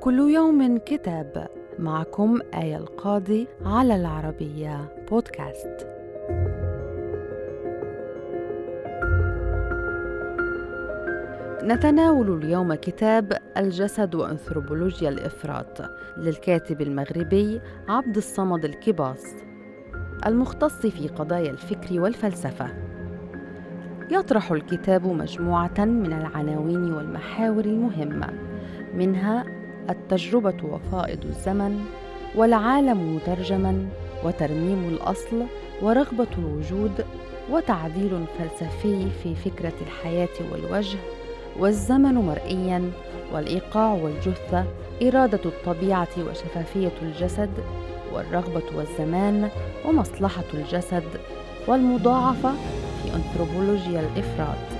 كل يوم كتاب معكم آية القاضي على العربية بودكاست. نتناول اليوم كتاب الجسد وأنثروبولوجيا الإفراط للكاتب المغربي عبد الصمد الكباص المختص في قضايا الفكر والفلسفة. يطرح الكتاب مجموعة من العناوين والمحاور المهمة منها التجربة وفائض الزمن والعالم مترجما وترميم الأصل ورغبة الوجود وتعديل فلسفي في فكرة الحياة والوجه والزمن مرئيا والإيقاع والجثة إرادة الطبيعة وشفافية الجسد والرغبة والزمان ومصلحة الجسد والمضاعفة في أنثروبولوجيا الإفراد.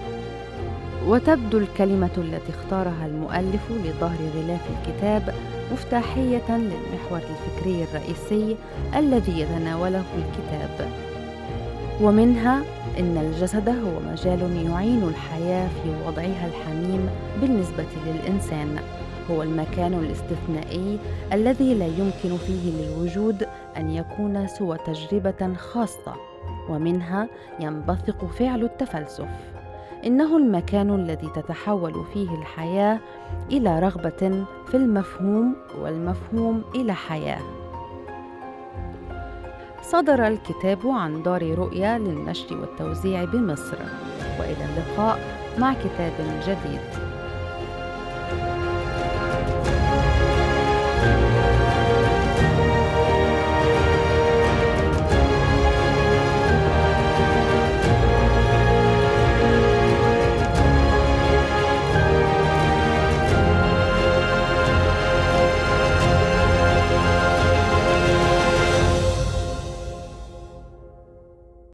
وتبدو الكلمة التي اختارها المؤلف لظهر غلاف الكتاب مفتاحية للمحور الفكري الرئيسي الذي يتناوله الكتاب. ومنها إن الجسد هو مجال يعين الحياة في وضعها الحميم بالنسبة للإنسان. هو المكان الاستثنائي الذي لا يمكن فيه للوجود أن يكون سوى تجربة خاصة ومنها ينبثق فعل التفلسف. إنه المكان الذي تتحول فيه الحياة إلى رغبة في المفهوم والمفهوم إلى حياة. صدر الكتاب عن دار رؤيا للنشر والتوزيع بمصر وإلى اللقاء مع كتاب جديد.